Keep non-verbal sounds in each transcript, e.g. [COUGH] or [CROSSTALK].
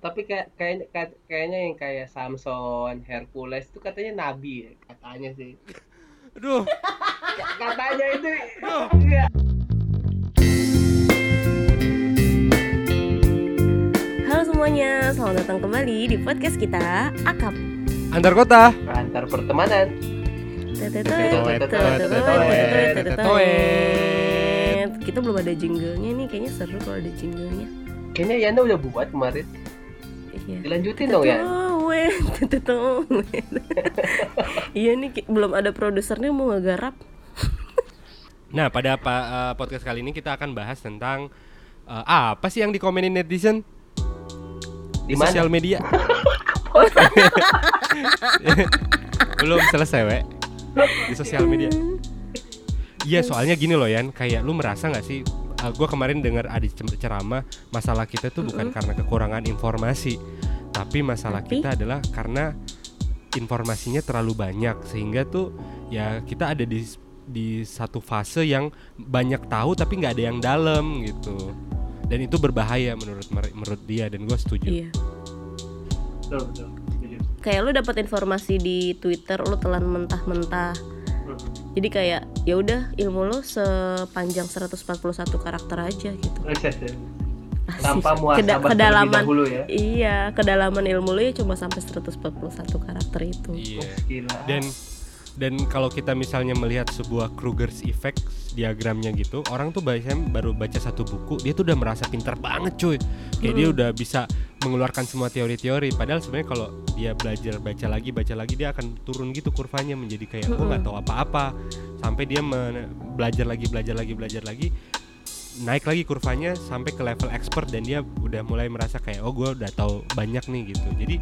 tapi kayak kayaknya kayak- kayaknya yang kayak Samson, Hercules itu katanya nabi ya, katanya sih. [LAUGHS] Aduh, Katanya itu [LAUGHS] aduh. iya. Halo semuanya, selamat datang kembali di podcast kita Akap. Antar kota. antar pertemanan. Kita belum ada jinglenya nih, kayaknya seru kalau ada jinglenya. Kayaknya Yana udah buat kemarin. Iya. Dilanjutin dong ya. Iya nih, belum ada produsernya mau ngegarap. Nah, pada podcast kali ini kita akan bahas tentang apa sih yang dikomenin netizen Di sosial media. Belum selesai, we. Di sosial media. Iya, soalnya gini loh, Yan, kayak lu merasa nggak sih gue kemarin dengar ada cem- ceramah masalah kita tuh bukan karena kekurangan informasi, tapi masalah Tapi? kita adalah karena informasinya terlalu banyak sehingga tuh ya kita ada di di satu fase yang banyak tahu tapi nggak ada yang dalam gitu dan itu berbahaya menurut menurut dia dan gue setuju Iya. Betul, betul. Setuju. Kayak lu dapat informasi di Twitter, lu telan mentah-mentah. Jadi kayak ya udah ilmu lu sepanjang 141 karakter aja gitu. [LAUGHS] Riset ya. Tanpa muasabah kedalaman dahulu ya. Iya, kedalaman ilmu lu ya cuma sampai 141 karakter itu. iya Oh, gila. dan dan kalau kita misalnya melihat sebuah Kruger's effect diagramnya gitu orang tuh biasanya baru baca satu buku dia tuh udah merasa pintar banget cuy. Kayak dia Hmm. udah bisa mengeluarkan semua teori-teori padahal sebenarnya kalau dia belajar baca lagi baca lagi dia akan turun gitu kurvanya menjadi kayak gue nggak tahu apa-apa. Sampai dia belajar lagi belajar lagi belajar lagi naik lagi kurvanya sampai ke level expert dan dia udah mulai merasa kayak oh gue udah tahu banyak nih gitu. Jadi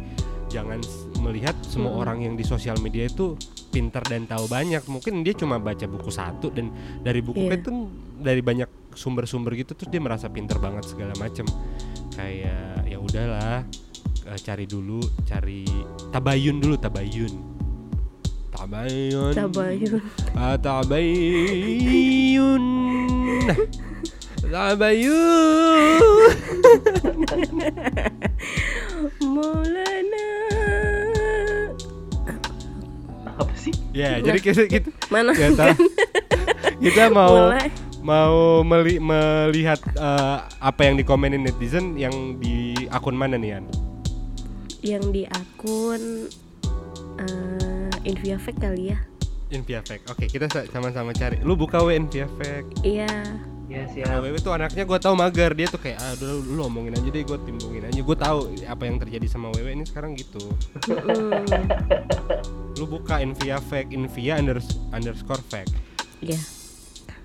jangan melihat semua Mm-mm. orang yang di sosial media itu pintar dan tahu banyak mungkin dia cuma baca buku satu dan dari buku Iya. itu dari banyak sumber-sumber gitu terus dia merasa pintar banget segala macem kayak ya udahlah eh, cari dulu cari tabayun dulu tabayun tabayun Tabayun. Ah, tabayun [LAUGHS] tabayun Maulana. Apa sih? ya jadi kita kita Mana? kita, [LAUGHS] kita mau Mulai. mau meli- melihat eh, apa yang dikomenin netizen yang di akun mana nih Yan? Yang di akun eh Inviafek kali ya. Inviafek. Oke, kita sa- sama-sama cari. Lu buka Inviafek. Iya. Ya Nah, siap. Wewe tuh anaknya gue tahu mager dia tuh kayak ah udah lu, lu omongin aja deh gue timbungin aja gue tahu apa yang terjadi sama Wewe ini sekarang gitu lu buka Invia fake Invia unders- underscore fake Iya.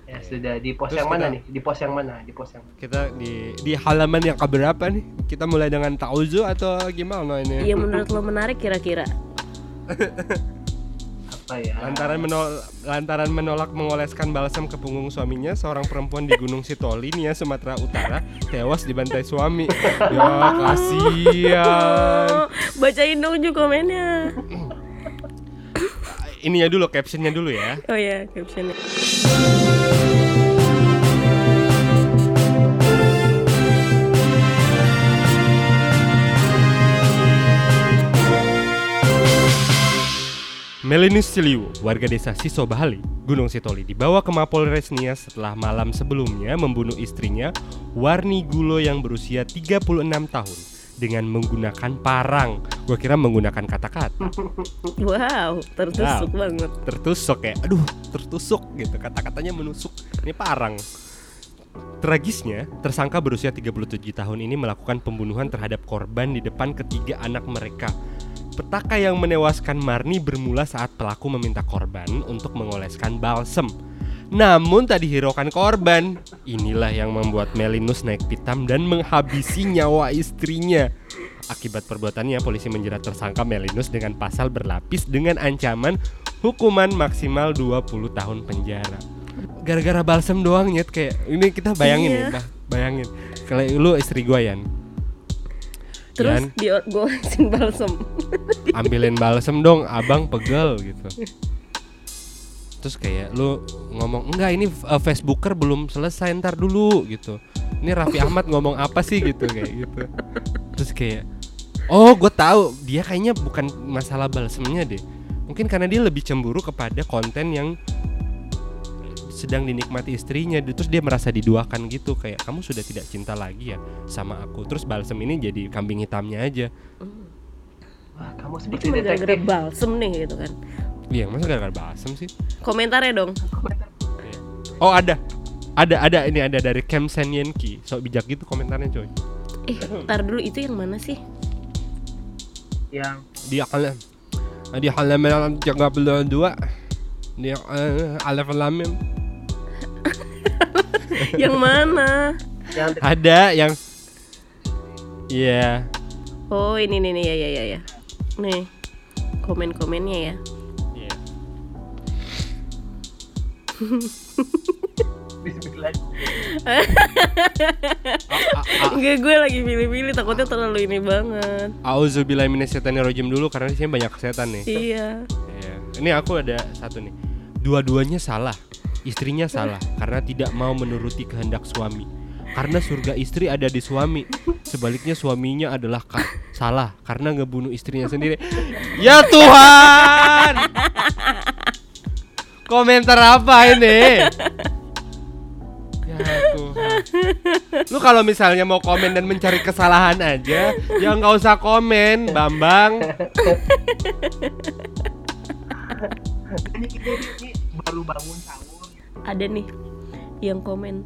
Ya sudah di pos Terus yang mana kita- nih? Di pos yang mana? Di pos yang kita di di halaman yang keberapa nih kita mulai dengan tauzu atau gimana ini Iya menurut lo menarik kira-kira? [LAUGHS] apa ya? lantaran menol lantaran menolak mengoleskan balsam ke punggung suaminya seorang perempuan di Gunung Sitoli Nia Sumatera Utara tewas dibantai suami ya kasihan bacain dong juga komennya. ininya dulu captionnya dulu ya Oh ya, captionnya. Melinus Ciliwo, warga desa Siso Bahali, Gunung Sitoli, dibawa ke Mapolres Nias setelah malam sebelumnya membunuh istrinya, Warni Gulo yang berusia 36 tahun dengan menggunakan parang. Gua kira menggunakan kata-kata. [LAUGHS] Wow, tertusuk Wow. banget. Tertusuk ya. Aduh, tertusuk gitu. Kata-katanya menusuk. Ini parang. Tragisnya, tersangka berusia 37 tahun ini melakukan pembunuhan terhadap korban di depan ketiga anak mereka. Petaka yang menewaskan Marni bermula saat pelaku meminta korban untuk mengoleskan balsem. Namun tak dihiraukan korban. Inilah yang membuat Melinus naik pitam dan menghabisi nyawa istrinya. Akibat perbuatannya, polisi menjerat tersangka Melinus dengan pasal berlapis dengan ancaman hukuman maksimal 20 tahun penjara. Gara-gara balsem doang nyet kayak ini kita bayangin Iya. nih, bah, bayangin. Kalau lu istri gua Yan, Terus Yan, di golesin balsem. [LAUGHS] ambilin balsem dong, abang pegel gitu. Terus kayak lu ngomong enggak ini uh, Facebooker belum selesai ntar dulu gitu. Ini Raffi [LAUGHS] Ahmad ngomong apa sih gitu kayak gitu. Terus kayak Oh, gue tahu. Dia kayaknya bukan masalah balsemnya deh. Mungkin karena dia lebih cemburu kepada konten yang sedang dinikmati istrinya terus dia merasa diduakan gitu kayak kamu sudah tidak cinta lagi ya sama aku. Terus balsem ini jadi kambing hitamnya aja. Wah, kamu seperti cuma gara-gara balsem nih gitu kan. iya masa gara-gara balsem sih. Komentarnya dong. oh ada. Ada ada ini ada dari Kem Senyenki. Sok bijak gitu komentarnya coy. Eh, ntar dulu itu yang mana sih? Yang dia kalah dia kalah menang jaga belum dua. Dia uh, alif lamim yang mana? yang ada yang iya Oh, ini nih nih ya ya ya ya. Nih. Komen-komennya ya. iya. [LAUGHS] Enggak, gue lagi pilih-pilih takutnya terlalu ini banget. Auzubillahi minasyaitonirrajim dulu karena di sini banyak setan nih. Iya. Iya. Ini aku ada satu nih. Dua-duanya salah. Istrinya salah karena tidak mau menuruti kehendak suami. Karena surga istri ada di suami. Sebaliknya suaminya adalah ka- salah karena ngebunuh istrinya sendiri. Ya Tuhan. Komentar apa ini? Ya Tuhan. Lu kalau misalnya mau komen dan mencari kesalahan aja, ya nggak usah komen, Bambang. ini ini baru bangun sahur. Ada nih yang komen.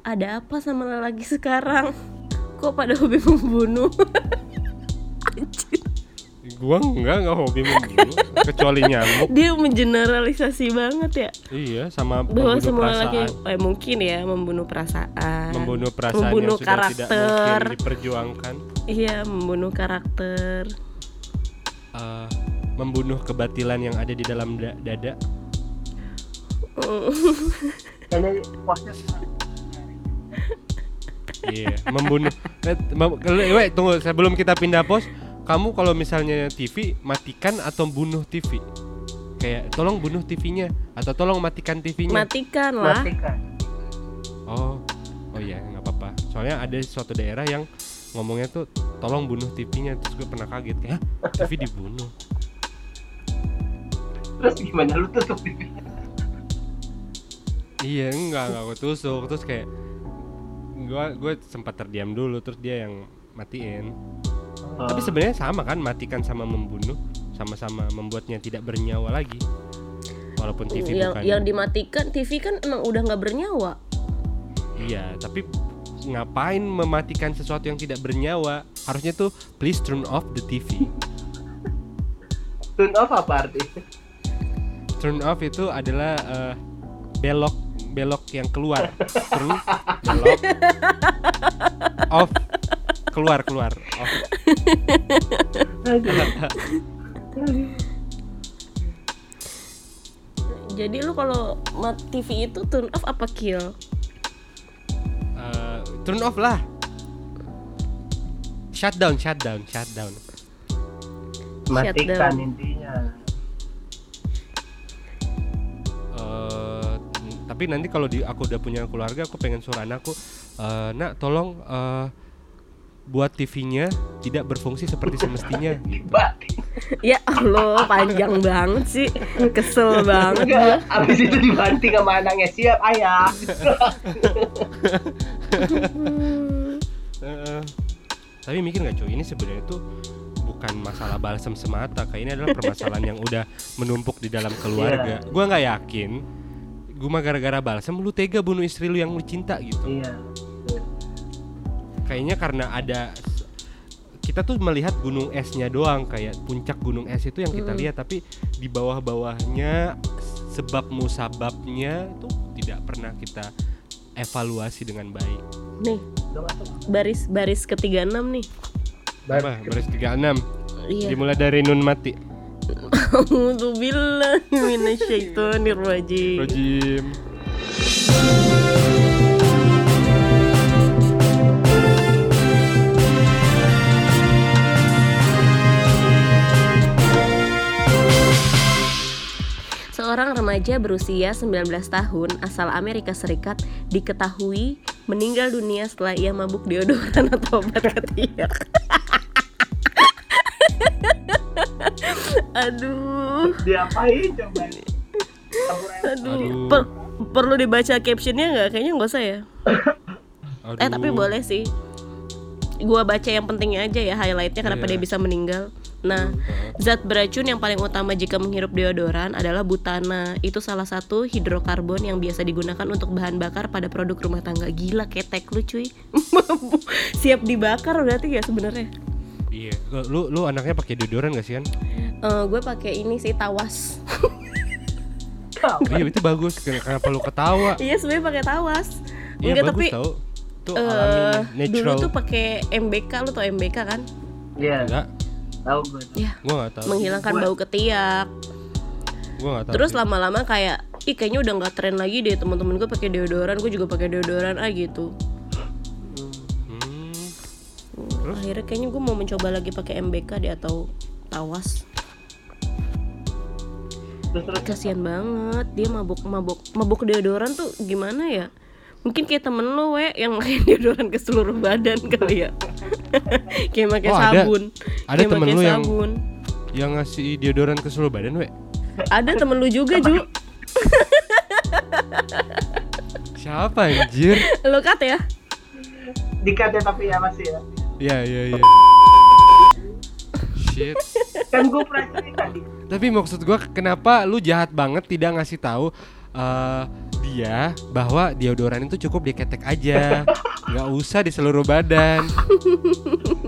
Ada apa sama lelaki sekarang? Kok pada hobi membunuh? [LAUGHS] Anjir. Gua enggak enggak hobi membunuh kecuali nyamuk. Dia mengeneralisasi banget ya Iya, sama bahwa semua lelaki eh, mungkin ya membunuh perasaan, Membunuh perasaan membunuh yang sudah tidak karakter, mungkin diperjuangkan. iya membunuh karakter. Eh, membunuh kebatilan yang ada di dalam da- dada. Kayaknya posnya [LAUGHS] Iya, membunuh. Eh, weh, tunggu sebelum kita pindah pos, kamu kalau misalnya TV matikan atau bunuh TV? Kayak tolong bunuh TV-nya atau tolong matikan TV-nya. Matikan lah. matikan. Oh, oh iya nggak apa-apa. Soalnya ada suatu daerah yang ngomongnya tuh tolong bunuh TV-nya. Terus gue pernah kaget kayak "Hah, TV dibunuh. Terus gimana lu tutup TV? Iya enggak enggak gue tusuk. Terus kayak gue gue sempat terdiam dulu. Terus dia yang matiin. Tapi sebenarnya sama kan matikan sama membunuh sama-sama membuatnya tidak bernyawa lagi. Walaupun TV yang bukan. yang dimatikan TV kan emang udah nggak bernyawa. Iya, tapi ngapain mematikan sesuatu yang tidak bernyawa? Harusnya tuh please turn off the TV. turn off apa artinya? turn off itu adalah eh, belok belok yang keluar. Turn belok. Off. Keluar keluar. Off. Jadi lu kalau mat TV itu turn off apa kill? Eh, turn off lah. Shutdown shutdown shutdown. Matikan Shutdown. intinya. Tapi nanti kalau di aku udah punya keluarga aku pengen suruh anakku eh, nak tolong eh, buat TV-nya tidak berfungsi seperti semestinya [LAUGHS] gitu. Ya Allah, panjang banget sih. Kesel banget. Enggak, abis itu dibanting sama anaknya siap ayah. Heeh. tapi mikir nggak cuy ini sebenarnya tuh bukan masalah balsam semata kayak ini adalah permasalahan yang udah menumpuk di dalam keluarga gua nggak yakin gua mah gara-gara balsam lu tega bunuh istri lu yang lu cinta gitu Iya. kayaknya karena ada kita tuh melihat gunung esnya doang kayak puncak gunung es itu yang kita lihat tapi di bawah-bawahnya sebab musababnya itu tidak pernah kita evaluasi dengan baik Nih, baris baris ketiga enam nih. apa baris 36 Iya. dimulai dari nun mati Alhamdulillah minasyaitonirrajim. Rojim Seorang remaja berusia 19 tahun asal Amerika Serikat diketahui meninggal dunia setelah ia mabuk deodoran atau obat ketiak. [LAUGHS] Aduh, [LAUGHS] Diapain coba? Aduh. Aduh. Per- perlu dibaca captionnya nggak? Kayaknya nggak usah ya. Aduh. Eh tapi boleh sih. Gua baca yang pentingnya aja ya highlightnya kenapa Iya. dia bisa meninggal. Nah, zat beracun yang paling utama jika menghirup deodoran adalah butana. Itu salah satu hidrokarbon yang biasa digunakan untuk bahan bakar pada produk rumah tangga. Gila ketek lu cuy. [LAUGHS] Siap dibakar berarti ya sebenarnya. Iya, lu lu anaknya pakai deodoran gak sih kan? Eh, gue pakai ini sih tawas. iya itu bagus. Kenapa lu ketawa? [LAUGHS] iya sebenarnya pakai tawas. Iya Enggak bagus tapi tau. Tuh eh, alami dulu tuh pakai MBK lu tau MBK kan? Iya, Enggak, tahu gue. Ya, gua gak tahu. menghilangkan Gua- bau ketiak. Gua gak tahu. Terus lama-lama kayak ih kayaknya udah nggak tren lagi deh teman-teman gue pakai deodoran, gue juga pakai deodoran ah gitu. Hmm. Hmm, Akhirnya kayaknya gue mau mencoba lagi pakai MBK deh atau tawas. Terus terus Kasian banget dia mabuk mabuk mabuk deodoran tuh gimana ya? Mungkin kayak temen lo we yang pakai [LAUGHS] deodoran ke seluruh badan kali ya. [LAUGHS] kayak pakai Oh, ada. sabun. Ada Kayak temen lu yang-. Yang ngasih deodoran ke seluruh badan, we. Ada temen lu juga Ju. Siapa anjir? Lo kat ya? dikat ya tapi ya masih ya. Iya, iya, iya. Shit. Kan gue pernah cerita Tapi maksud gua kenapa lu jahat banget tidak ngasih tahu eh, dia bahwa deodoran itu cukup di ketek aja, nggak usah di seluruh badan.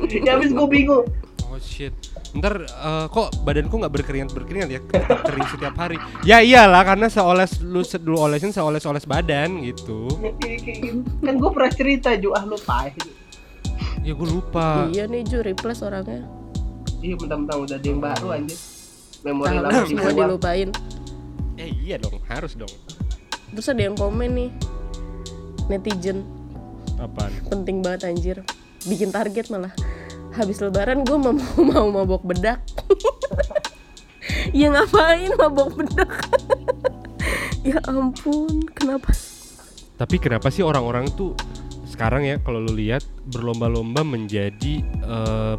ya habis gue bingung. Oh shit. Ntar eh, kok badanku nggak berkeringat berkeringat ya kering setiap hari. Ya iyalah karena seoles lu se- lu olesin seoles-oles badan gitu. Ya, kayak gitu. Kan gue pernah cerita Ju, ah lupa. Ya gue lupa. Iya nih Ju replace orangnya. Iya mentang-mentang udah ada yang baru anjir. Memori lama semua dilupain. Eh iya dong, harus dong. Terus ada yang komen nih netizen Apaan? penting banget anjir bikin target malah habis lebaran gue mau [LAUGHS] mau mabok bedak [LAUGHS] ya ngapain mabok bedak [LAUGHS] ya ampun kenapa Tapi kenapa sih orang-orang tuh sekarang ya kalau lu lihat berlomba-lomba menjadi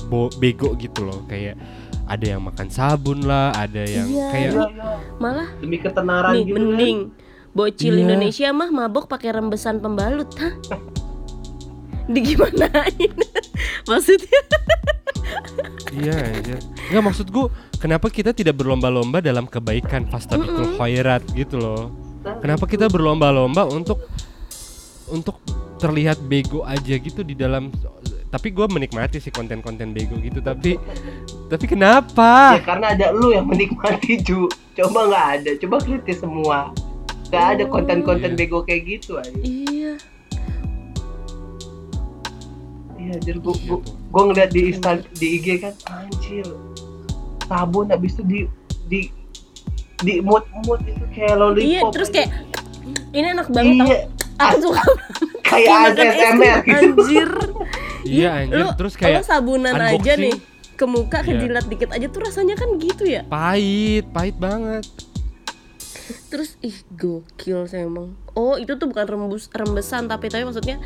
bo- bego gitu loh kayak ada yang makan sabun lah, ada yang Iya, kayak Iya, iya. malah Demi ketenaran nih gitu kan. mending bocil Iya. Indonesia mah mabok pakai rembesan pembalut hah digimanain [LAUGHS] maksudnya Iya anjir. Nggak maksud gua kenapa kita tidak berlomba-lomba dalam kebaikan fastabikul khairat gitu loh. Kenapa kita berlomba-lomba untuk untuk terlihat bego aja gitu di dalam tapi gua menikmati sih konten-konten bego gitu tapi tapi Ya kenapa? karena ada lu yang menikmati Ju. Coba nggak ada, coba kritis semua. Gak ada Oh. konten-konten Iya. bego kayak gitu aja. iya Iya, Iya gua, tuh. gua ngeliat di Insta di IG kan anjir. Sabun habis itu di di di mood mood itu kayak lollipop. iya terus kayak ini enak banget tau Iya, aku [LAUGHS] suka kayak ASMR gitu. anjir. Iya anjir. Lu, terus lu kayak sabunan aja unboxing. nih. Ke muka Iya. kejilat dikit aja tuh rasanya kan gitu ya? Pahit, pahit banget. terus ih gokil sih emang. Oh itu tuh bukan rembus rembesan tapi tapi maksudnya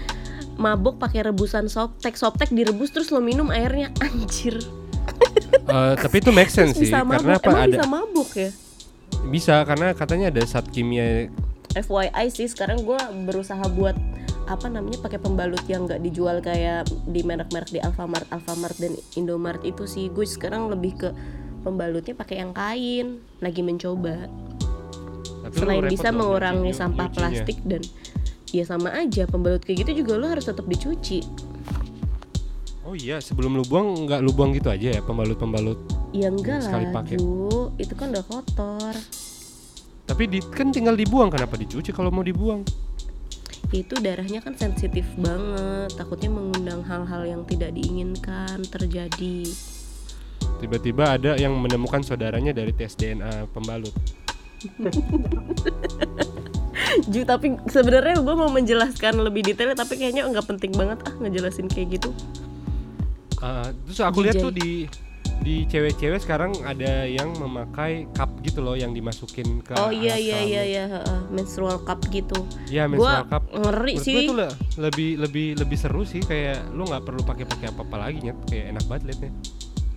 mabok pakai rebusan soptek soptek direbus terus lo minum airnya. Anjir. Eh, tapi itu make sense sih bisa karena mabok. apa emang ada bisa mabok ya? Bisa karena katanya ada zat kimia FYI sih sekarang gue berusaha buat apa namanya pakai pembalut yang nggak dijual kayak di merek-merek di Alfamart, Alfamart dan Indomart itu sih. Gue sekarang lebih ke pembalutnya pakai yang kain. Lagi mencoba. Tapi selain bisa mengurangi nyuci- sampah nyucinya. plastik dan ya sama aja pembalut kayak gitu juga lo harus tetap dicuci. Oh iya sebelum lu buang nggak lu buang gitu aja ya pembalut pembalut ya enggak Sekali lah pakai. Ju. Itu kan udah kotor tapi di, kan tinggal dibuang kenapa dicuci kalau mau dibuang? Itu darahnya kan sensitif banget takutnya mengundang hal-hal yang tidak diinginkan terjadi. Tiba-tiba ada yang menemukan saudaranya dari tes DNA pembalut. [LAUGHS] Ju tapi sebenarnya gue mau menjelaskan lebih detail tapi kayaknya nggak penting banget ah ngejelasin kayak gitu. Ah, terus aku lihat tuh di di cewek-cewek sekarang ada yang memakai cup gitu loh yang dimasukin ke oh iya iya iya iya heeh, menstrual cup gitu Iya, menstrual cup ngeri Menurut sih gue tuh le- lebih lebih lebih seru sih kayak lu nggak perlu pakai pakai apa apa lagi nyet kayak enak banget liatnya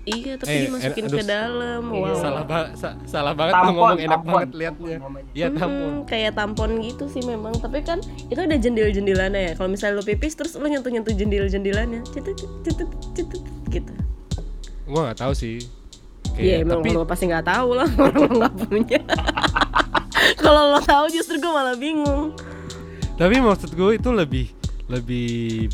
Iya, tapi Eh, dimasukin enak- ke aduh. dalam. Iya. Wow. Salah ba- sa- salah banget Tampon, ngomong enak tampon, banget liatnya. tampon. Iya tampon. Hmm, kayak tampon gitu sih memang tapi kan itu ada jendil-jendilannya ya kalau misalnya lu pipis terus lu nyentuh-nyentuh jendil-jendilannya cetut cetut cetut gitu Gua nggak tahu sih. Iya emang tapi lo pasti nggak tahu lah [LAUGHS] orang lo nggak punya [LAUGHS] kalau lo tahu justru gue malah bingung tapi maksud gue itu lebih lebih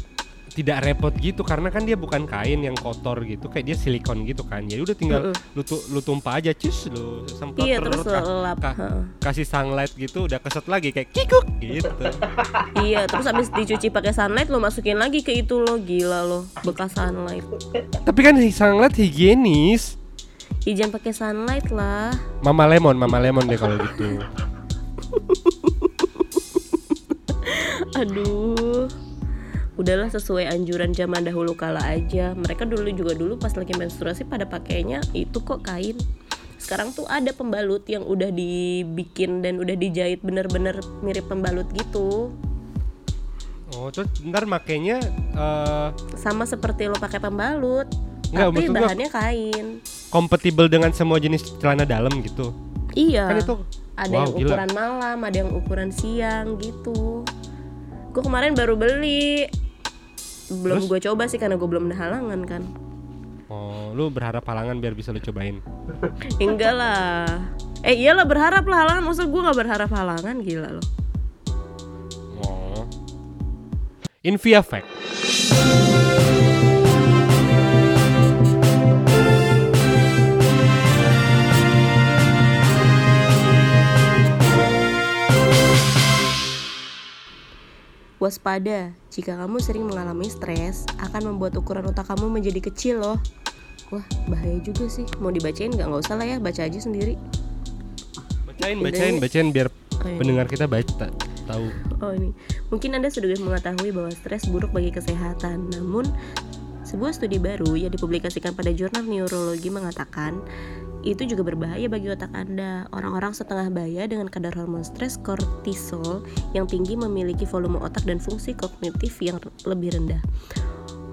tidak repot gitu karena kan dia bukan kain yang kotor gitu kayak dia silikon gitu kan. Jadi udah tinggal lu tu- lu tumpah aja cus lu semprot iya terus ka- lo lap ka- kasih sunlight gitu udah keset lagi kayak kikuk gitu. [LAUGHS] Iya terus abis dicuci pakai sunlight lo masukin lagi ke itu lo gila lo bekas sunlight. Tapi kan sunlight higienis. Ih, jangan pakai sunlight lah. Mama lemon mama lemon deh kalau gitu. [LAUGHS] Aduh Udahlah sesuai anjuran zaman dahulu kala aja. Mereka dulu juga dulu pas lagi menstruasi pada pakainya itu kok kain. Sekarang tuh ada pembalut yang udah dibikin dan udah dijahit bener-bener mirip pembalut gitu. Oh terus ntar makainya eh, Sama seperti lo pakai pembalut Nggak, Tapi bahannya kain. Kompatibel dengan semua jenis celana dalam gitu? Iya. Kan itu Ada wow, yang gila. ukuran malam, ada yang ukuran siang gitu. Gue kemarin baru beli Belum gue coba sih karena gue belum ada halangan kan. Oh lu berharap halangan biar bisa lu cobain? [LAUGHS] Enggak lah. Eh iyalah berharap lah halangan. Maksud gue gak berharap halangan? Gila loh. Oh. Invia Fact Waspada. Jika kamu sering mengalami stres Akan membuat ukuran otak kamu menjadi kecil loh. Wah bahaya juga sih. Mau dibacain gak? Nggak usah lah ya Baca aja sendiri. Bacain bacain bacain biar Oh, iya. pendengar kita baca tahu. Oh ini, mungkin Anda sudah mengetahui bahwa stres buruk bagi kesehatan. Namun, sebuah studi baru yang dipublikasikan pada jurnal neurologi mengatakan itu juga berbahaya bagi otak Anda. Orang-orang setengah baya dengan kadar hormon stres kortisol yang tinggi memiliki volume otak dan fungsi kognitif yang lebih rendah.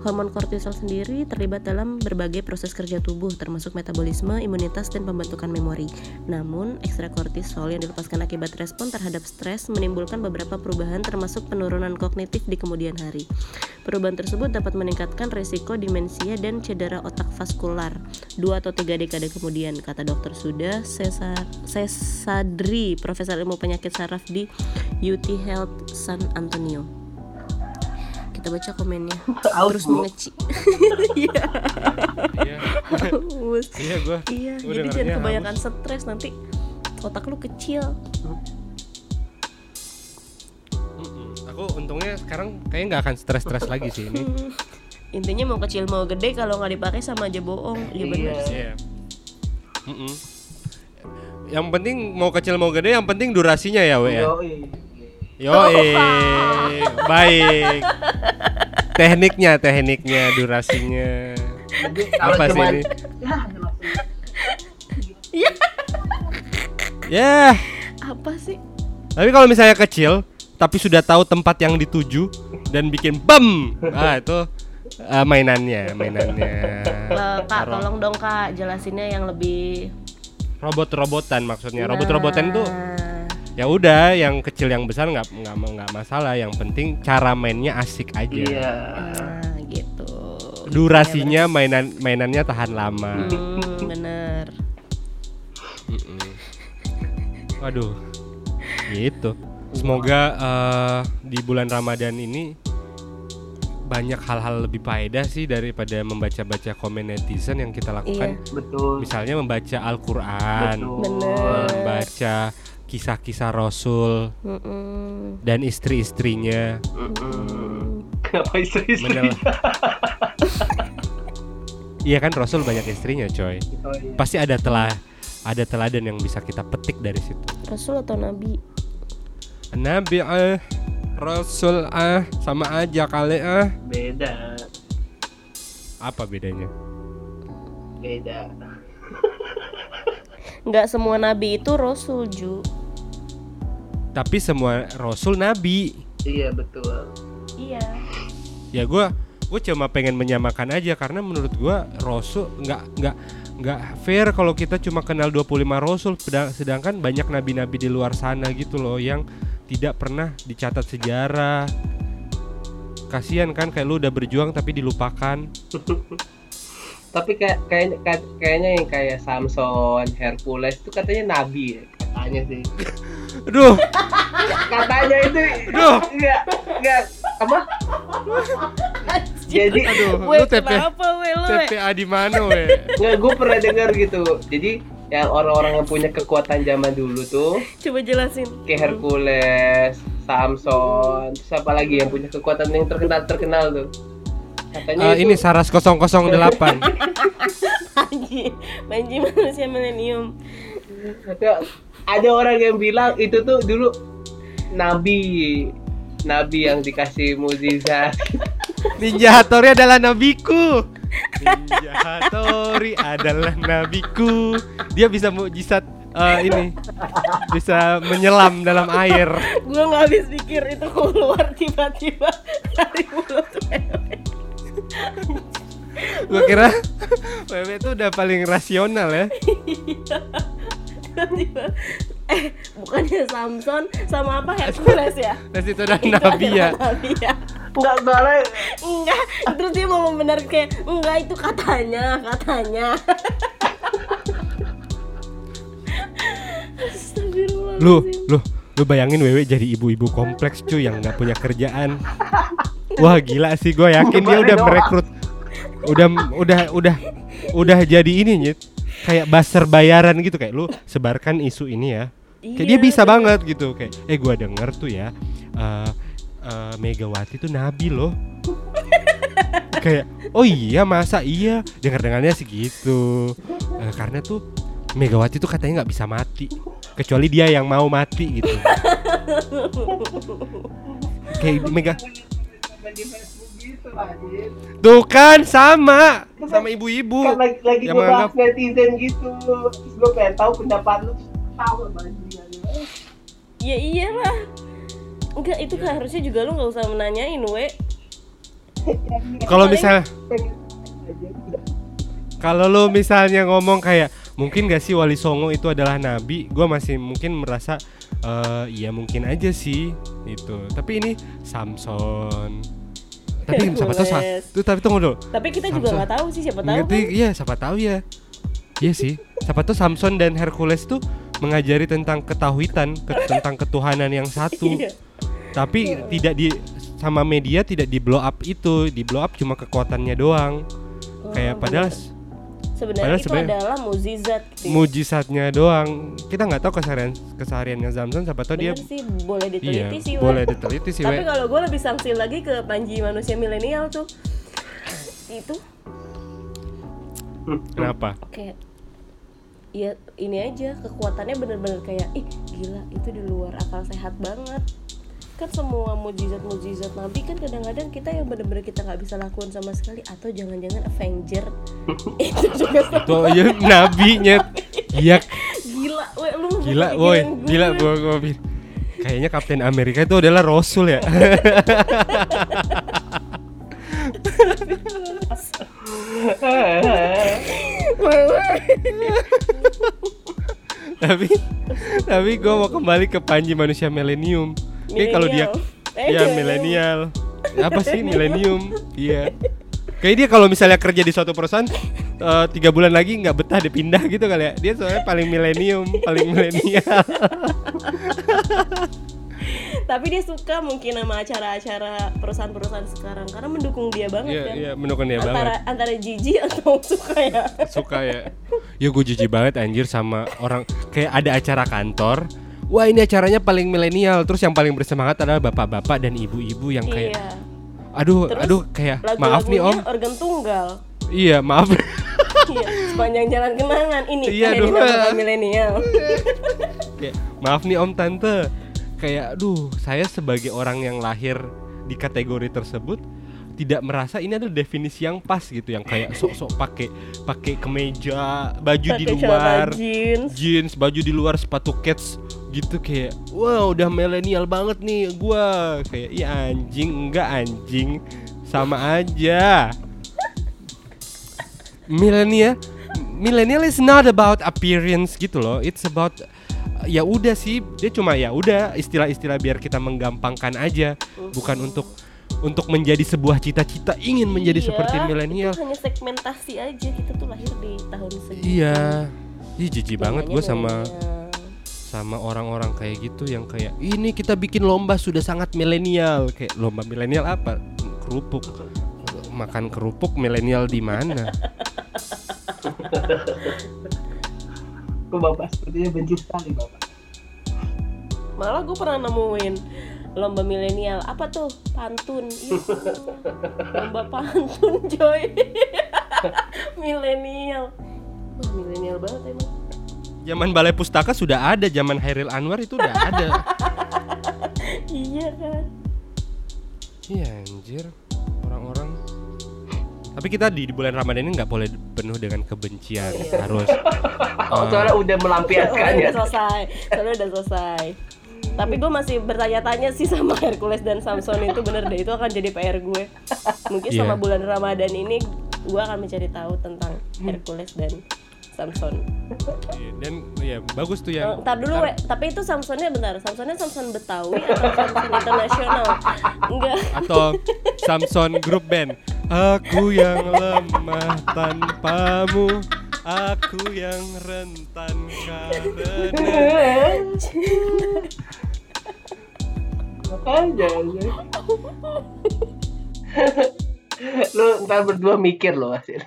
Hormon kortisol sendiri terlibat dalam berbagai proses kerja tubuh termasuk metabolisme, imunitas, dan pembentukan memori. Namun, ekstra kortisol yang dilepaskan akibat respon terhadap stres menimbulkan beberapa perubahan termasuk penurunan kognitif di kemudian hari. Perubahan tersebut dapat meningkatkan risiko demensia dan cedera otak vaskular 2 atau 3 dekade kemudian, kata Dr. Suda Cesar Cesadri, Profesor Ilmu Penyakit Saraf di UT Health San Antonio. Kita baca komennya. Aus, Terus Bu. mengeci. [LAUGHS] Iya. iya Aus. iya gua Iya, jadi jangan kebanyakan stres nanti otak lu kecil. Aku untungnya sekarang kayaknya nggak akan stres stres lagi sih ini. [LAUGHS] Intinya mau kecil mau gede kalau nggak dipakai sama aja bohong. Iya benar Iya. sih. Iya. Mm-mm. yang penting mau kecil mau gede yang penting durasinya ya we ya Yoi. Yo baik tekniknya tekniknya durasinya Jadi Apa sih ini? ya ya Apa sih? tapi kalau misalnya kecil tapi sudah tahu tempat yang dituju dan bikin bam ah itu eh, mainannya mainannya Eh, kak, Taruh. tolong dong kak jelasinnya yang lebih. robot-robotan maksudnya robot-robotan tuh Nah, ya udah yang kecil yang besar nggak nggak nggak masalah. Yang penting cara mainnya asik aja. Iya. Nah, gitu. durasinya mainan mainannya tahan lama. Hmm, bener. Waduh. Gitu. Semoga eh, di bulan ramadan ini banyak hal-hal lebih faedah sih daripada membaca-baca komen netizen yang kita lakukan. Iya. betul. Misalnya membaca Al-Quran betul. Bener. membaca kisah-kisah Rasul Mm-mm. dan istri-istrinya Mm-mm. kenapa istri-istri Menel- [LAUGHS] Iya kan Rasul banyak istrinya coy Oh, iya. Pasti ada telah ada teladan yang bisa kita petik dari situ Rasul atau Nabi? Nabi ah Rasul ah sama aja kali ah beda Apa bedanya? beda Nggak semua Nabi itu Rasul Ju. Tapi semua Rasul Nabi. Iya betul. Iya. Ya gua gue cuma pengen menyamakan aja karena menurut gue Rasul nggak nggak nggak fair kalau kita cuma kenal 25 Rasul. Sedangkan banyak nabi-nabi di luar sana gitu loh yang tidak pernah dicatat sejarah. Kasihan kan kayak lu udah berjuang tapi dilupakan. [LAUGHS] Tapi kayak kayak kayak- kayaknya yang kayak Samson, Hercules itu katanya nabi ya, katanya sih. [LAUGHS] aduh Katanya itu Duh. enggak enggak apa? Jadi aduh Weh, lu TP kenapa weh lu? TPA di mana weh Nggak, gue pernah dengar gitu. Jadi yang orang-orang yang punya kekuatan zaman dulu tuh Coba jelasin kayak Hercules, Samson, terus apa lagi yang punya kekuatan yang terkenal terkenal tuh. Katanya Eh, itu ini Saras 008 Panji Panji manusia milenium ada orang yang bilang itu tuh dulu nabi nabi yang dikasih mukjizat [LAUGHS] Ninja Hattori adalah nabiku. Ninja Hattori adalah nabiku. Dia bisa mujizat eh, ini. Bisa menyelam dalam air. Gue gak habis pikir itu keluar tiba-tiba dari mulut wewe Gua kira [LAUGHS] Wewe itu udah paling rasional ya. Tiba-tiba. Eh bukannya Samson sama apa? Hercules ya? [LAUGHS] Dan itu udah Itu nabi ya. Nabi ya. Nggak salah Enggak. Terus dia mau membenarkan kayak Enggak itu katanya Katanya. [LAUGHS] Lu, lu, lu bayangin Wewe jadi ibu-ibu kompleks cuy yang nggak punya kerjaan. [LAUGHS] Wah gila sih, gue yakin dia udah merekrut, udah, udah, udah, udah jadi ini nyet, kayak baser bayaran gitu kayak lu sebarkan isu ini ya. Kayak dia Iya, bisa bener. banget gitu kayak, eh gua denger tuh ya, eh eh, Megawati tuh nabi loh. [LAUGHS] kayak, oh iya masa iya, dengar dengarnya sih gitu. Eh, karena tuh Megawati tuh katanya nggak bisa mati, kecuali dia yang mau mati gitu. [LAUGHS] kayak Mega, gitu anjir. tuh kan sama, sama ibu-ibu. kan lagi, lagi yang gue bahas netizen gitu terus gue pengen tahu pendapat lu tahu bajingan Ya iyalah Enggak itu kan harusnya juga lu gak usah menanyain we Kalau misalnya Kalau lu misalnya ngomong kayak mungkin gak sih Wali Songo itu adalah nabi, gua masih mungkin merasa eh iya mungkin aja sih itu. Tapi ini Samson. Tapi siapa tahu tuh tapi tunggu dulu. Tapi kita juga Samson. nggak tahu sih siapa tahu Ngerti? kan Iya, siapa tahu ya. Iya sih. Siapa tahu Samson dan Hercules tuh mengajari tentang ketahuitan, ke- [LAUGHS] tentang ketuhanan yang satu. Iya. Tapi tidak di sama media tidak di blow up itu, di blow up cuma kekuatannya doang. Oh, Kayak padahal bener. Sebenarnya itu sebenarnya- adalah mukjizat gitu. ya. mujizatnya doang kita nggak tahu keseharian kesehariannya Zamzam siapa tahu dia sih boleh iya diteliti sih we. boleh diteliti sih Tapi kalau gue lebih sanksi lagi ke Panji manusia milenial tuh itu kenapa kayak ya ini aja kekuatannya bener-bener kayak ih gila itu di luar akal sehat banget kan semua mujizat-mujizat nabi kan kadang-kadang kita yang bener-bener kita nggak bisa lakukan sama sekali. Atau jangan-jangan Avenger. [LAUGHS] Itu juga sama. tuh ya nabinya. Iya. Gila we lu gila woi. gue. gila gua gua kayaknya Kapten Amerika itu adalah Rasul ya. [LAUGHS] Tapi tapi gua mau kembali ke Panji manusia milenium ini kalau dia ya milenial apa sih milenium iya. Kayak dia kalau misalnya kerja di suatu perusahaan eh, tiga bulan lagi nggak betah dia pindah gitu kali ya. Dia soalnya paling milenium paling milenial tapi dia suka mungkin sama acara-acara perusahaan-perusahaan sekarang karena mendukung dia banget iya kan. iya mendukung dia antara banget. antara jijik atau [LAUGHS] suka ya? Suka ya. Ya gue jijik banget anjir sama orang. Kayak ada acara kantor wah ini acaranya paling milenial. Terus yang paling bersemangat adalah bapak-bapak dan ibu-ibu yang kayak iya aduh Terus aduh kayak maaf nih om. organ tunggal. Iya maaf. Iya sepanjang jalan kenangan. Ini Iya, dinamakan milenial. [LAUGHS] Kayak maaf nih om tante. Kayak aduh saya sebagai orang yang lahir di kategori tersebut tidak merasa ini adalah definisi yang pas gitu. Yang kayak sok-sok pakai pakai kemeja baju di Pakai celana luar jeans. jeans baju di luar sepatu kets gitu kayak wow udah milenial banget nih gua kayak iya anjing enggak anjing Sama aja. Milenial milenial is not about appearance gitu loh. It's about ya udah sih, dia cuma ya udah istilah-istilah biar kita menggampangkan aja, bukan untuk untuk menjadi sebuah cita-cita ingin menjadi Iya, seperti milenial. hanya segmentasi aja kita tuh lahir di tahun segitu Iya. Ih jijik banget Namanya gue sama milenial. Sama orang-orang kayak gitu yang kayak ini kita bikin lomba sudah sangat milenial. Kayak lomba milenial apa? Kerupuk. Makan kerupuk milenial di mana? [LAUGHS] Kok bapak sepertinya benci sekali bapak. malah gue pernah nemuin lomba milenial. Apa tuh? Pantun. Ih, [LAUGHS] lomba pantun coy. [LAUGHS] Milenial. Milenial banget emang zaman balai pustaka sudah ada zaman Hairil Anwar itu udah ada [LAUGHS] iya kan iya anjir orang-orang tapi kita di, di bulan Ramadan ini nggak boleh penuh dengan kebencian Iya. harus Oh, [LAUGHS] eh, soalnya udah melampiaskan ya. udah selesai soalnya udah selesai tapi gue masih bertanya-tanya sih sama [LAUGHS] Hercules dan Samson itu bener deh itu akan jadi PR gue mungkin Iya. sama bulan Ramadan ini gue akan mencari tahu tentang Hercules dan Samson iya, dan ya bagus tuh yang Ntar dulu, we. tapi itu Samsonnya bentar. Samsonnya Samson Betawi atau Samson internasional? Enggak. atau Samson Group Band Aku yang lemah tanpamu Aku yang rentan karena Makanya [LAUGHS] aja. lu ntar berdua mikir lo Asir.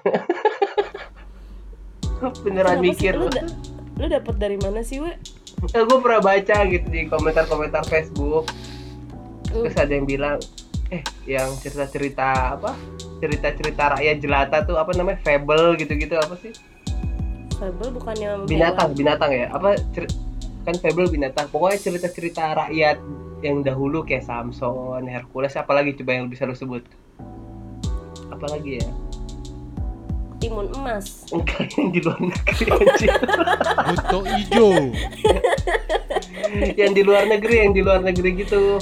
Beneran Kenapa sih? mikir Lu, lo. da- lu dapet dari mana sih, we? Eh, gue pernah baca gitu di komentar-komentar Facebook. Hmm. Terus ada yang bilang, eh yang cerita-cerita apa? Cerita-cerita rakyat jelata tuh apa namanya? Fable gitu-gitu apa sih? Fable bukannya Binatang, binatang ya. Apa kan Fable binatang. Pokoknya cerita-cerita rakyat yang dahulu kayak Samson, Hercules, apalagi coba yang bisa lu sebut? Apalagi ya? Timun emas. Enggak yang di luar negeri. Buto Ijo [LAUGHS] yang di luar negeri, yang di luar negeri gitu.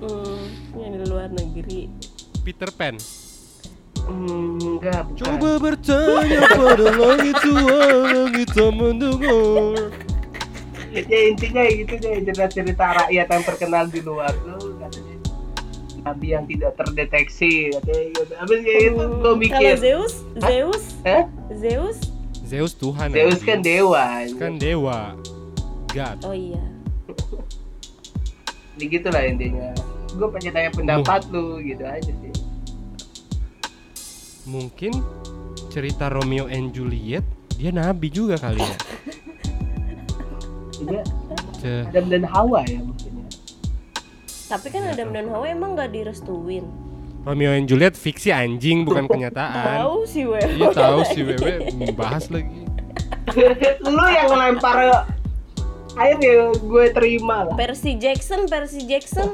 Hmm, yang di luar negeri. Peter Pan Hmm, enggak, bukan. Coba bertanya pada langit tua Langit tak mendengar ya intinya gitu deh cerita-cerita rakyat yang terkenal di luar tuh nabi yang tidak terdeteksi katanya. Habis kayak itu gue mikir, Kalau Zeus, Zeus, Hah? Zeus. Zeus Tuhan Zeus anjing. kan dewa. Kan dewa God Oh iya. [LAUGHS] Jadi gitu lah intinya. Gue pengen tanya pendapat lu gitu aja sih. Mungkin cerita Romeo and Juliet Dia nabi juga kali ya [LAUGHS] Juga Ce- Adam dan Hawa ya mungkin ya. Tapi kan Adam dan Hawa emang gak direstuin. Romeo and Juliet fiksi anjing bukan [LAUGHS] kenyataan Tahu sih, we. Iya tahu sih [LAUGHS] Wewe bahas lagi [LAUGHS] lu yang ngelempar air ya gue terima lah. Percy Jackson, Percy Jackson,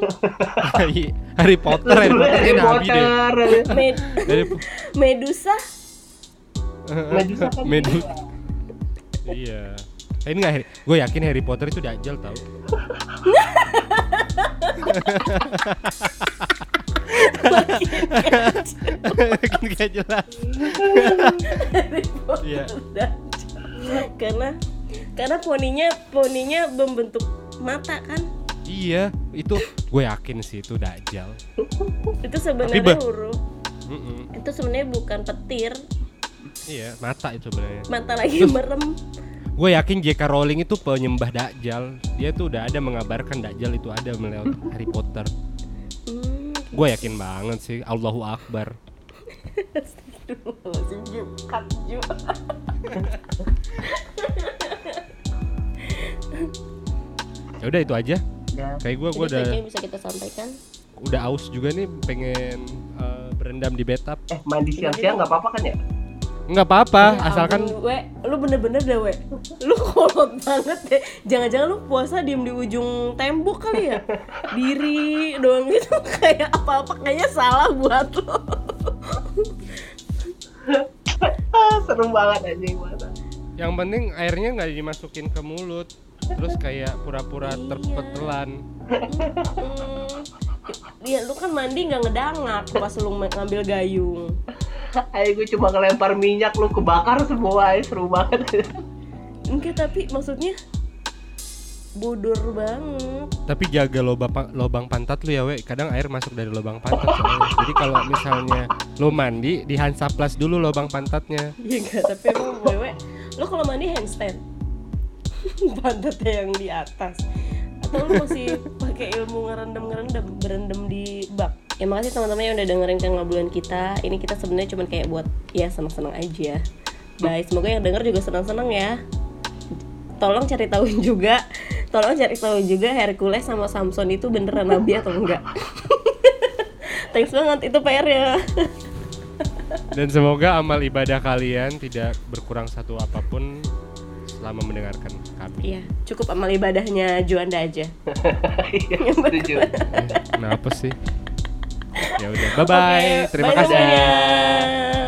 Harry Potter Harry Potter nabi deh. Med- Medusa. Medusa kan Medu dewa. Iya Eh, ini nggak gue yakin Harry Potter itu dajjal tau Makin gak jelas. Iya. karena karena poninya poninya membentuk mata kan? Iya itu gue yakin sih itu dajjal. Itu sebenarnya huruf. Itu sebenarnya bukan petir. Iya mata itu sebenarnya. Mata lagi Terus- merem Gue yakin J.K. Rowling itu penyembah Dajjal Dia tuh udah ada mengabarkan Dajjal itu ada melewat Harry Potter hmm, Gue yakin banget sih Allahu Akbar. [LAUGHS] Ya udah itu aja Ya. Kayak gue gue udah bisa kita sampaikan udah aus juga nih pengen eh, berendam di bathtub Eh mandi siang-siang nggak apa-apa kan ya? Nggak apa-apa Ya asalkan we, lu bener-bener deh we Lu kolot banget deh Jangan-jangan lu puasa diem di ujung tembok kali ya Diri doang gitu [LAUGHS] Kayak apa-apa kayaknya salah buat lu Ah, Serem banget anjing masa. yang penting airnya nggak dimasukin ke mulut terus kayak pura-pura Iya. terpetelan. Dia lu kan mandi nggak ngedangak pas lu ngambil gayung. Ayo gue cuma ngelempar minyak lu kebakar semua, ay, seru banget. Enggak tapi maksudnya bodor banget. Tapi jaga lubang pa- lubang pantat lu ya, we. Kadang air masuk dari lubang pantat. Jadi kalau misalnya lu mandi di Hansaplas dulu lubang pantatnya. Iya enggak, tapi emang wewe Lo kalau mandi handstand [LAUGHS] Pantatnya yang di atas Atau lo masih pakai ilmu ngerendam-ngerendam Berendam di bak Ya makasih teman-teman yang udah dengerin kengobrolan kita. Ini kita sebenarnya cuma kayak buat Ya seneng-seneng aja. Bye, semoga yang denger juga seneng-seneng ya. Tolong cari tahu [LAUGHS] juga Tolong cari tahu juga Hercules sama Samson itu beneran nabi atau enggak. [LAUGHS] Thanks banget, itu PR ya [LAUGHS] Dan semoga amal ibadah kalian tidak berkurang satu apa pun selama mendengarkan kami. Iya, cukup amal ibadahnya Juanda aja. Iya, setuju. Eh, Kenapa sih? Ya udah, bye bye. Oke, Terima bye kasih. semuanya.